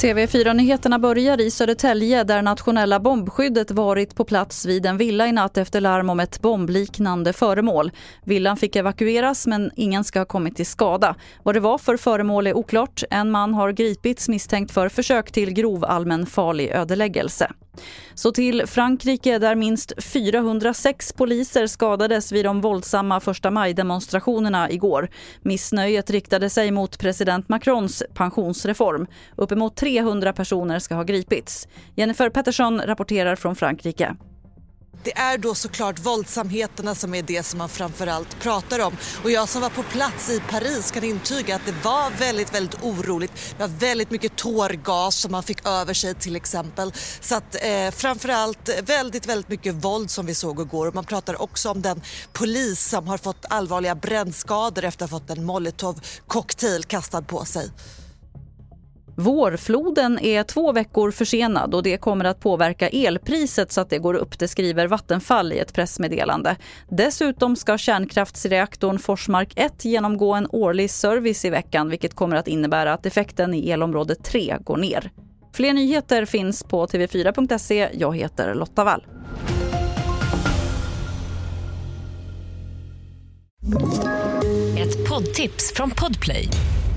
TV4-nyheterna börjar i Södertälje där nationella bombskyddet varit på plats vid en villa i natt efter larm om ett bombliknande föremål. Villan fick evakueras men ingen ska ha kommit till skada. Vad det var för föremål är oklart. En man har gripits misstänkt för försök till grov allmän farlig ödeläggelse. Så till Frankrike där minst 406 poliser skadades vid de våldsamma första maj-demonstrationerna igår. Missnöjet riktade sig mot president Macrons pensionsreform. Uppemot 300 personer ska ha gripits. Jennifer Pettersson rapporterar från Frankrike. Det är då såklart våldsamheterna som är det som man framförallt pratar om. Och jag som var på plats i Paris kan intyga att det var väldigt, väldigt oroligt. Det var väldigt mycket tårgas som man fick över sig till exempel. Så att eh, framförallt väldigt, väldigt mycket våld som vi såg igår. Och man pratar också om den polis som har fått allvarliga brännskador efter att ha fått en molotovcocktail kastad på sig. Vårfloden är två veckor försenad och det kommer att påverka elpriset så att det går upp, det skriver Vattenfall i ett pressmeddelande. Dessutom ska kärnkraftsreaktorn Forsmark 1 genomgå en årlig service i veckan vilket kommer att innebära att effekten i elområde 3 går ner. Fler nyheter finns på tv4.se. Jag heter Lotta Wall. Ett poddtips från Podplay.